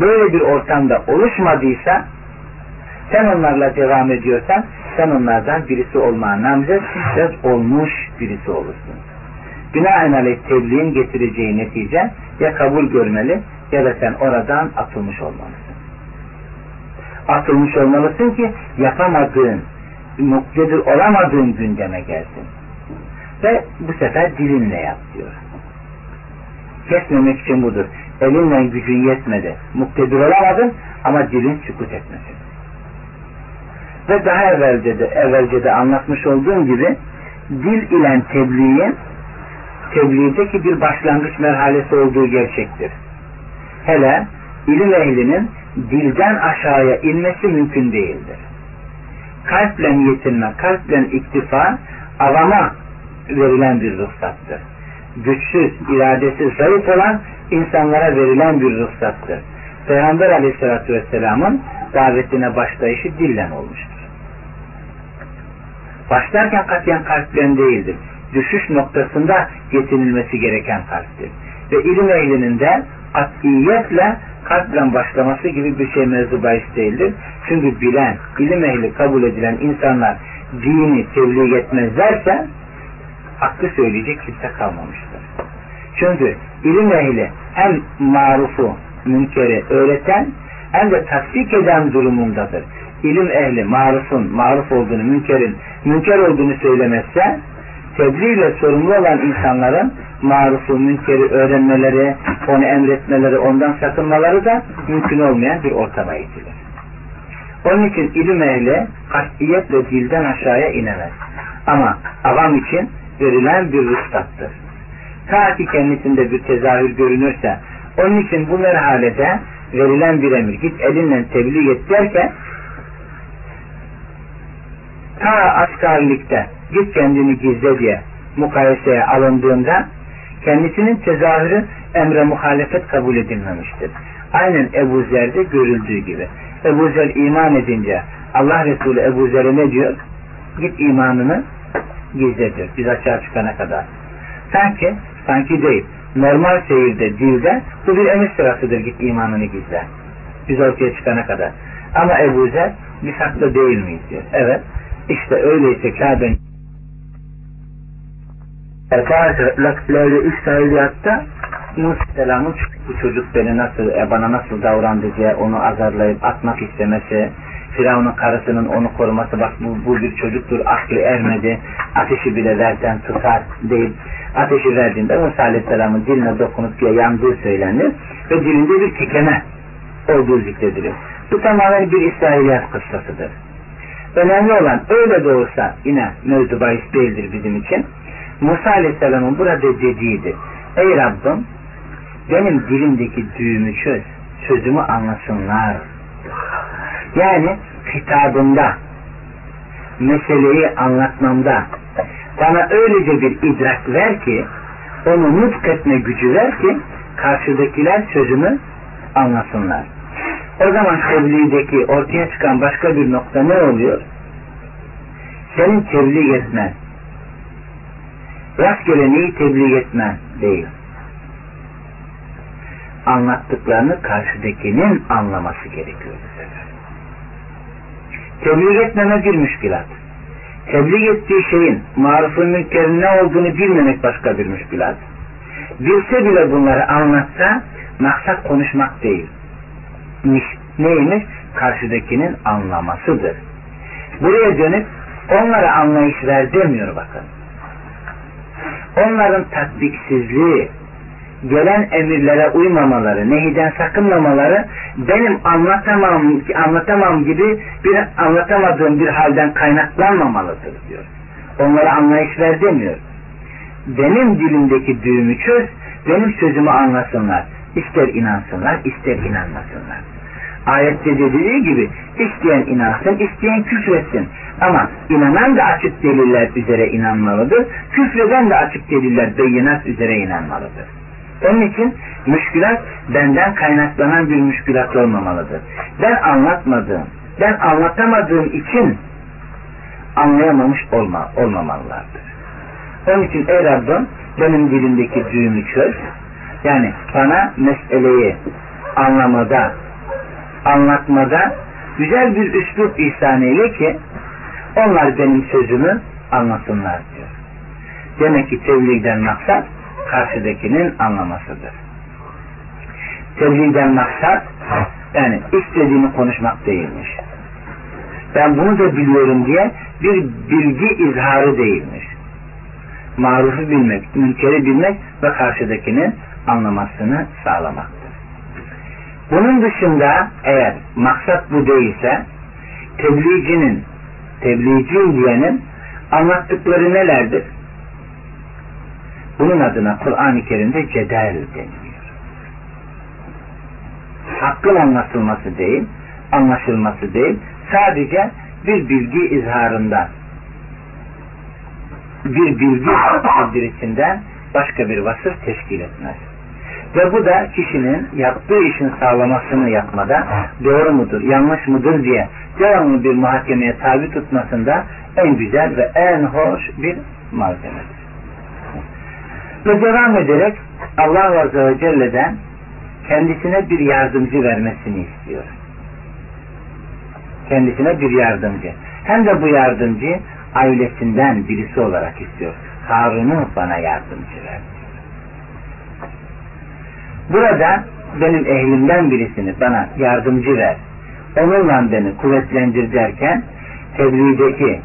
Böyle bir ortamda oluşmadıysa sen onlarla devam ediyorsan sen onlardan birisi olmaya namzet ve olmuş birisi olursun. Binaenaleyh tebliğin getireceği netice ya kabul görmeli ya da sen oradan atılmış olmalısın. Atılmış olmalısın ki yapamadığın, muktedir olamadığın gündeme gelsin. Ve bu sefer dilinle yap diyor. Kesmemek için budur. Elinle gücün yetmedi. Muktedir olamadın ama dilin sükut etmesin. Ve daha evvelce de, evvelce de anlatmış olduğum gibi dil ile tebliğin tebliğdeki bir başlangıç merhalesi olduğu gerçektir. Hele ilim ehlinin dilden aşağıya inmesi mümkün değildir. Kalple yetinme, kalple iktifa avama verilen bir ruhsattır. Güçsüz, iradesi zayıf olan insanlara verilen bir ruhsattır. Peygamber aleyhissalatü vesselamın davetine başlayışı dillen olmuştur. Başlarken katiyen kalplen değildir. Düşüş noktasında yetinilmesi gereken kalptir. Ve ilim ehlinin de katiyetle kalple başlaması gibi bir şey mevzu bahis değildir. Çünkü bilen, ilim ehli kabul edilen insanlar dini tebliğ etmezlerse hakkı söyleyecek kimse kalmamıştır. Çünkü ilim ehli hem marufu, münkeri öğreten hem de tasdik eden durumundadır. İlim ehli marufun, maruf olduğunu, münkerin, münker olduğunu söylemezse tebliğ ile sorumlu olan insanların marufu, münkeri öğrenmeleri, onu emretmeleri, ondan sakınmaları da mümkün olmayan bir ortama itilir. Onun için ilim ehli katiyetle dilden aşağıya inemez. Ama avam için verilen bir ruhsattır. Ta ki kendisinde bir tezahür görünürse, onun için bu merhalede verilen bir emir, git elinle tebliğ et derken, ta askerlikte git kendini gizle diye mukayeseye alındığında kendisinin tezahürü emre muhalefet kabul edilmemiştir. Aynen Ebu Zer'de görüldüğü gibi. Ebu Zer iman edince Allah Resulü Ebu Zer'e ne diyor? Git imanını gizledir. Biz açığa çıkana kadar. Sanki, sanki değil. Normal seyirde, dilde bu bir emir sırasıdır. Git imanını gizle. Biz ortaya çıkana kadar. Ama Ebu Zer biz haklı değil miyiz diyor. Evet. İşte öyleyse Kabe'nin üç taliyatta Musa Selam'ın bu çocuk beni nasıl, e, bana nasıl davrandı diye onu azarlayıp atmak istemesi, Firavun'un karısının onu koruması, bak bu, bu bir çocuktur, aklı ermedi, ateşi bile versen tutar deyip ateşi verdiğinde Musa Aleyhisselam'ın diline dokunup diye yandığı söylenir ve dilinde bir tikeme olduğu zikredilir. Bu tamamen bir İsrailiyat kıssasıdır. Önemli olan öyle de olsa yine mevzu bahis değildir bizim için. Musa Aleyhisselam'ın burada dediğidir. Ey Rabbim benim dilimdeki düğümü çöz. Sözümü anlasınlar. Yani hitabımda meseleyi anlatmamda bana öylece bir idrak ver ki onu nutk gücü ver ki karşıdakiler sözümü anlasınlar. O zaman tebliğdeki ortaya çıkan başka bir nokta ne oluyor? Senin tebliğ etmen, rastgele neyi tebliğ etmen değil. Anlattıklarını karşıdakinin anlaması gerekiyor bu sefer. Tebliğ etmeme bir müşkilat. tebliğ ettiği şeyin marufun münkerin ne olduğunu bilmemek başka bir müşkülat. Bilse bile bunları anlatsa maksat konuşmak değil. Neymiş? Karşıdakinin anlamasıdır. Buraya dönüp onlara anlayış ver demiyor bakın. Onların tatbiksizliği, gelen emirlere uymamaları, nehiden sakınmamaları benim anlatamam anlatamam gibi bir anlatamadığım bir halden kaynaklanmamalıdır diyor. Onlara anlayış ver demiyor. Benim dilimdeki düğümü çöz, benim sözümü anlasınlar. İster inansınlar, ister inanmasınlar. Ayette dediği gibi isteyen inansın, isteyen küfretsin. Ama inanan da açık deliller üzere inanmalıdır. Küfreden de açık deliller, beyinat üzere inanmalıdır. Onun için müşkülat benden kaynaklanan bir müşkülat olmamalıdır. Ben anlatmadığım, ben anlatamadığım için anlayamamış olma, olmamalılardır. Onun için ey Rabbim benim dilimdeki düğümü çöz. Yani bana meseleyi anlamada, anlatmada güzel bir üslup ihsan eyle ki onlar benim sözümü anlasınlar diyor. Demek ki tebliğden maksat karşıdakinin anlamasıdır. Tebliğden maksat yani istediğini konuşmak değilmiş. Ben bunu da biliyorum diye bir bilgi izharı değilmiş. Marufu bilmek, münkeri bilmek ve karşıdakinin anlamasını sağlamaktır. Bunun dışında eğer maksat bu değilse tebliğcinin, tebliğci diyenin anlattıkları nelerdir? Bunun adına Kur'an-ı Kerim'de cedel deniliyor. Hakkın anlatılması değil, anlaşılması değil, sadece bir bilgi izharında bir bilgi bildirisinden başka bir vasıf teşkil etmez. Ve bu da kişinin yaptığı işin sağlamasını yapmada doğru mudur, yanlış mıdır diye devamlı bir muhakemeye tabi tutmasında en güzel ve en hoş bir malzemedir. Ve devam ederek Allah Azze ve Celle'den kendisine bir yardımcı vermesini istiyor. Kendisine bir yardımcı. Hem de bu yardımcı ailesinden birisi olarak istiyor. Harun'u bana yardımcı ver. Burada benim ehlimden birisini bana yardımcı ver. Onunla beni kuvvetlendir derken tebliğdeki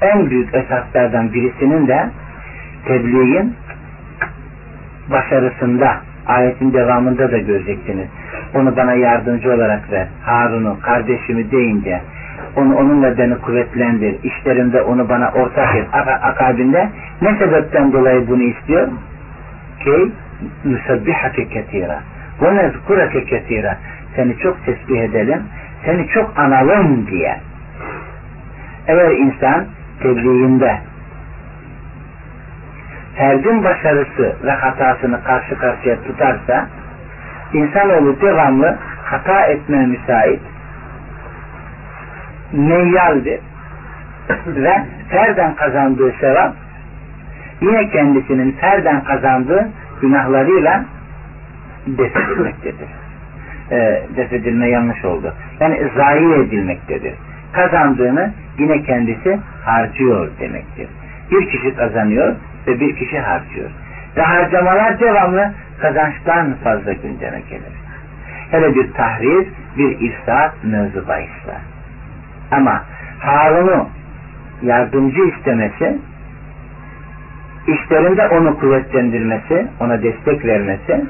en büyük esaslardan birisinin de tebliğin başarısında ayetin devamında da göreceksiniz. Onu bana yardımcı olarak ver. Harun'u, kardeşimi deyince onu onunla beni kuvvetlendir. İşlerimde onu bana ortak et. Akabinde ne sebepten dolayı bunu istiyor? Ki nusabbihake ketira ve nezkurake ketira seni çok tesbih edelim seni çok analım diye. Eğer insan tebliğinde ferdin başarısı ve hatasını karşı karşıya tutarsa insanoğlu devamlı hata etmeye müsait meyyaldir ve ferden kazandığı sevap yine kendisinin ferden kazandığı günahlarıyla defedilmektedir. E, defedilme yanlış oldu. Yani zayi edilmektedir. Kazandığını yine kendisi harcıyor demektir. Bir kişi kazanıyor ve bir kişi harcıyor. Ve harcamalar devamlı kazançtan fazla gündeme gelir. Hele bir tahrir, bir ifsat mevzu bahisler. Ama Harun'u yardımcı istemesi işlerinde onu kuvvetlendirmesi, ona destek vermesi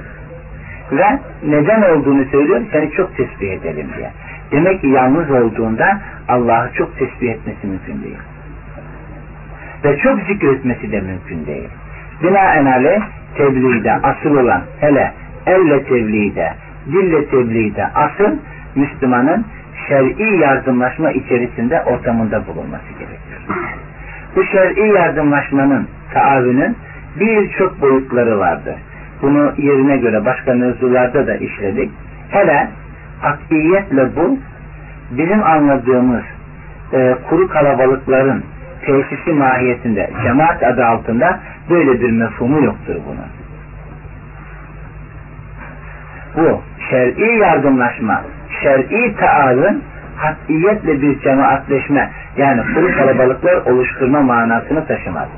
ve neden olduğunu söylüyor, seni çok tesbih edelim diye. Demek ki yalnız olduğunda Allah'ı çok tesbih etmesi mümkün değil. Ve çok zikretmesi de mümkün değil. Binaenaleyh tebliğde asıl olan hele elle tebliğde, dille tebliğde asıl Müslümanın şer'i yardımlaşma içerisinde ortamında bulunması gerekiyor. Bu şer'i yardımlaşmanın, taavünün birçok boyutları vardır. Bunu yerine göre başka mevzularda da işledik. Hele akliyetle bu bizim anladığımız e, kuru kalabalıkların tesisi mahiyetinde, cemaat adı altında böyle bir mefhumu yoktur bunun. Bu şer'i yardımlaşma, şer'i taavün katiyetle bir cemaatleşme Yani kuru kalabalıklar oluşturma manasını taşımaz.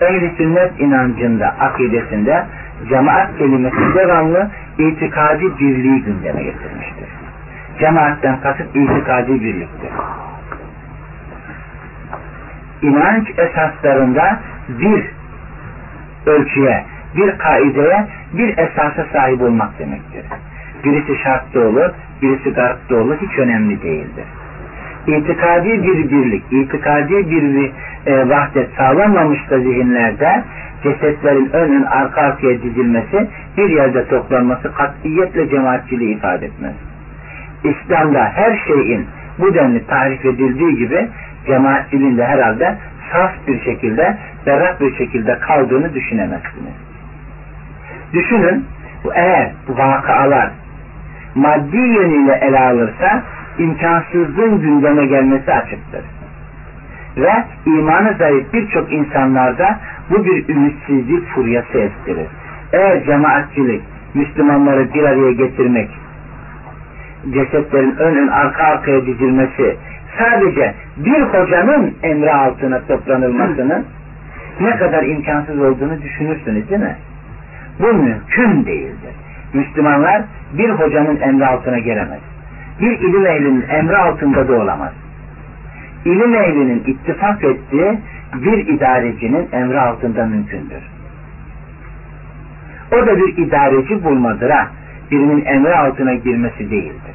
Ehli sünnet inancında, akidesinde cemaat kelimesi devamlı itikadi birliği gündeme getirmiştir. Cemaatten kasıt itikadi birliktir. İnanç esaslarında bir ölçüye, bir kaideye, bir esasa sahip olmak demektir. Birisi şartta olur, birisi garpta olur, hiç önemli değildir. İtikadi bir birlik, itikadi bir e, vahdet sağlanmamış da zihinlerde cesetlerin önün arka arkaya dizilmesi, bir yerde toplanması katiyetle cemaatçiliği ifade etmez. İslam'da her şeyin bu denli tarif edildiği gibi cemaatçiliğin de herhalde saf bir şekilde, berrak bir şekilde kaldığını düşünemezsiniz. Düşünün, eğer vakalar maddi yönüyle ele alırsa imkansızlığın gündeme gelmesi açıktır. Ve imanı zayıf birçok insanlarda bu bir ümitsizlik furyası estirir. Eğer cemaatçilik, Müslümanları bir araya getirmek, cesetlerin ön ön arka arkaya dizilmesi, sadece bir hocanın emri altına toplanılmasının ne kadar imkansız olduğunu düşünürsünüz değil mi? Bu mümkün değildir. Müslümanlar bir hocanın emri altına gelemez. Bir ilim ehlinin emri altında da olamaz. İlim ehlinin ittifak ettiği bir idarecinin emri altında mümkündür. O da bir idareci bulmadır ha. Birinin emri altına girmesi değildir.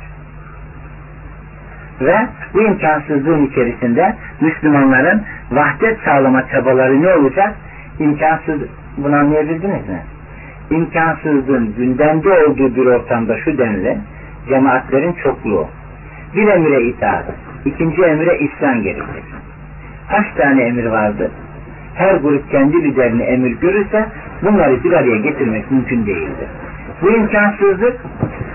Ve bu imkansızlığın içerisinde Müslümanların vahdet sağlama çabaları ne olacak? İmkansız, bunu anlayabildiniz mi? İmkansızlığın gündemde olduğu bir ortamda şu denli, cemaatlerin çokluğu. Bir emire itaat, ikinci emire isyan gerekir. Kaç tane emir vardır? Her grup kendi liderini emir görürse bunları bir araya getirmek mümkün değildir. Bu imkansızlık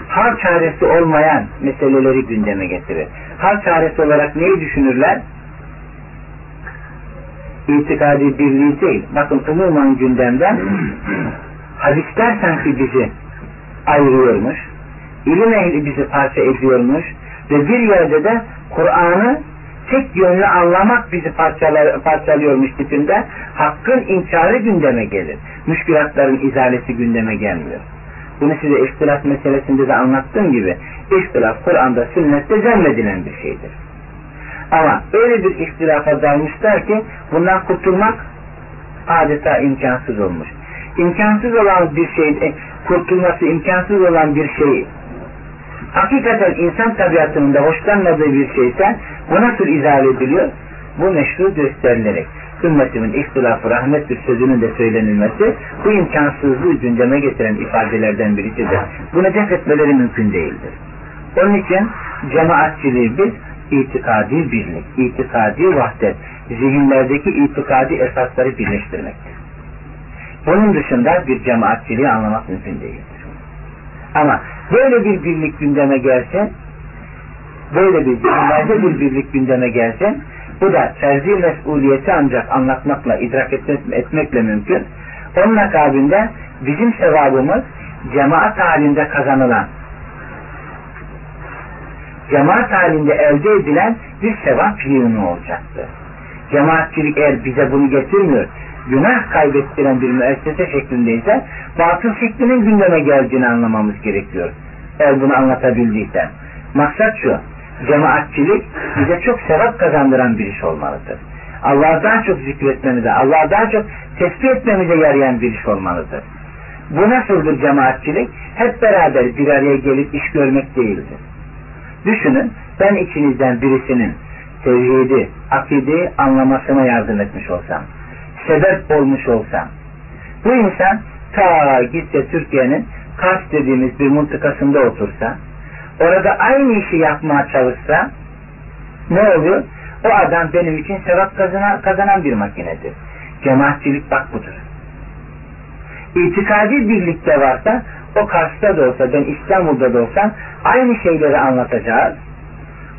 hal çaresi olmayan meseleleri gündeme getirir. Hal çaresi olarak neyi düşünürler? İtikadi birliği değil. Bakın umuman gündemden *clears throat* hadisler sanki bizi ayırıyormuş. İlim ehli bizi parça ediyormuş. Ve bir yerde de Kur'an'ı tek yönlü anlamak bizi parçalar, parçalıyormuş tipinde hakkın inkarı gündeme gelir. Müşkülatların izalesi gündeme gelmiyor. Bunu size ihtilaf meselesinde de anlattığım gibi ihtilaf Kur'an'da sünnette zemmedilen bir şeydir. Ama öyle bir ihtilafa dalmışlar ki bundan kurtulmak adeta imkansız olmuş. İmkansız olan bir şey, kurtulması imkansız olan bir şeyi hakikaten insan tabiatının da hoşlanmadığı bir şeyse bu nasıl izah ediliyor? Bu meşru gösterilerek ümmetimin ihtilafı rahmettir sözünün de söylenilmesi bu imkansızlığı gündeme getiren ifadelerden birisidir. Bunu def etmeleri mümkün değildir. Onun için cemaatçiliği biz itikadi birlik, itikadi vahdet, zihinlerdeki itikadi esasları birleştirmektir. Bunun dışında bir cemaatçiliği anlamak mümkün değildir. Ama böyle bir birlik gündeme gelse, böyle bir zihinlerde bir birlik gündeme gelse, bu da terzi mesuliyeti ancak anlatmakla, idrak etmekle mümkün. Onun akabinde bizim sevabımız cemaat halinde kazanılan, cemaat halinde elde edilen bir sevap yığını olacaktır. Cemaatçilik eğer bize bunu getirmiyor, günah kaybettiren bir müessese şeklindeyse, batıl şeklinin gündeme geldiğini anlamamız gerekiyor. Eğer bunu anlatabildiysem. Maksat şu, cemaatçilik bize çok sevap kazandıran bir iş olmalıdır. Allah'ı daha çok zikretmemize, Allah'ı daha çok tespit etmemize yarayan bir iş olmalıdır. Bu nasıldır cemaatçilik? Hep beraber bir araya gelip iş görmek değildir. Düşünün, ben içinizden birisinin tevhidi, akideyi anlamasına yardım etmiş olsam, sebep olmuş olsam, bu insan ta gitse Türkiye'nin Kars dediğimiz bir mıntıkasında otursa, orada aynı işi yapmaya çalışsa ne oluyor? O adam benim için sevap kazanan, kazanan bir makinedir. Cemaatçilik bak budur. İtikadi birlikte varsa o Kars'ta da olsa ben İstanbul'da da olsam aynı şeyleri anlatacağız.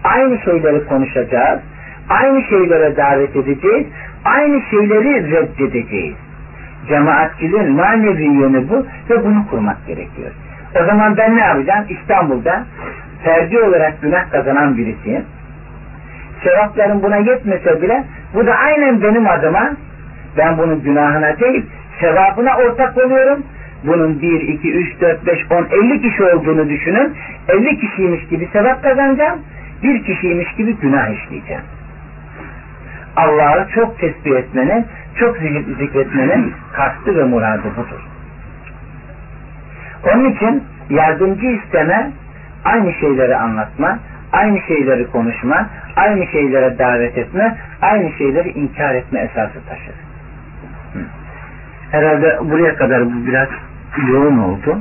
Aynı şeyleri konuşacağız. Aynı şeylere davet edeceğiz. Aynı şeyleri reddedeceğiz. Cemaatçiliğin manevi yönü bu ve bunu kurmak gerekiyor. O zaman ben ne yapacağım? İstanbul'da ferdi olarak günah kazanan birisiyim. sevaplarım buna yetmese bile bu da aynen benim adıma ben bunun günahına değil sevabına ortak oluyorum. Bunun 1, 2, 3, 4, 5, 10, 50 kişi olduğunu düşünün. 50 kişiymiş gibi sevap kazanacağım. Bir kişiymiş gibi günah işleyeceğim. Allah'ı çok tesbih etmenin, çok zikretmenin kastı ve muradı budur. Onun için yardımcı isteme, aynı şeyleri anlatma, aynı şeyleri konuşma, aynı şeylere davet etme, aynı şeyleri inkar etme esası taşır. Herhalde buraya kadar bu biraz yoğun oldu.